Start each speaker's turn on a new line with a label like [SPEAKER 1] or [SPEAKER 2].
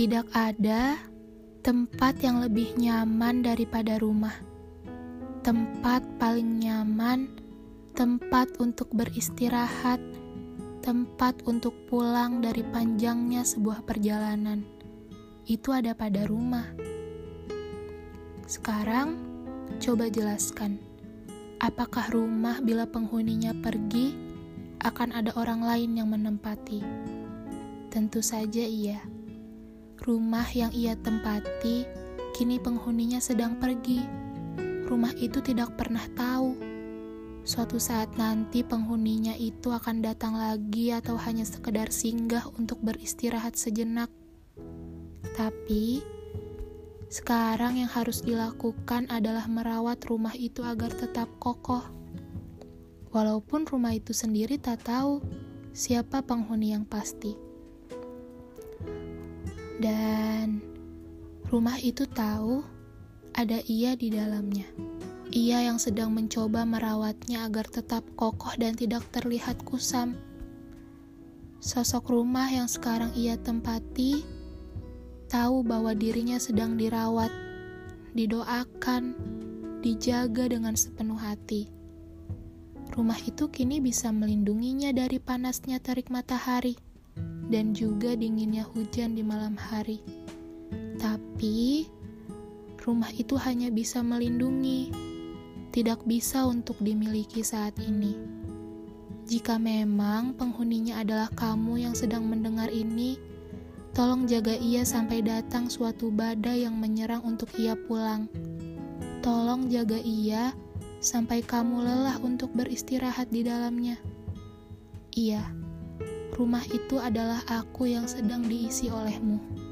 [SPEAKER 1] Tidak ada tempat yang lebih nyaman daripada rumah. Tempat paling nyaman, tempat untuk beristirahat, tempat untuk pulang dari panjangnya sebuah perjalanan. Itu ada pada rumah. Sekarang, coba jelaskan. Apakah rumah bila penghuninya pergi, akan ada orang lain yang menempati? Tentu saja iya. Rumah yang ia tempati, kini penghuninya sedang pergi. Rumah itu tidak pernah tahu. Suatu saat nanti penghuninya itu akan datang lagi atau hanya sekedar singgah untuk beristirahat sejenak. Tapi, sekarang yang harus dilakukan adalah merawat rumah itu agar tetap kokoh. Walaupun rumah itu sendiri tak tahu siapa penghuni yang pasti. Dan rumah itu tahu ada ia di dalamnya. Ia yang sedang mencoba merawatnya agar tetap kokoh dan tidak terlihat kusam. Sosok rumah yang sekarang ia tempati tahu bahwa dirinya sedang dirawat, didoakan, dijaga dengan sepenuh hati. Rumah itu kini bisa melindunginya dari panasnya terik matahari dan juga dinginnya hujan di malam hari. Tapi, rumah itu hanya bisa melindungi, tidak bisa untuk dimiliki saat ini. Jika memang penghuninya adalah kamu yang sedang mendengar ini, tolong jaga ia sampai datang suatu badai yang menyerang untuk ia pulang. Tolong jaga ia sampai kamu lelah untuk beristirahat di dalamnya. Iya. Rumah itu adalah aku yang sedang diisi olehmu.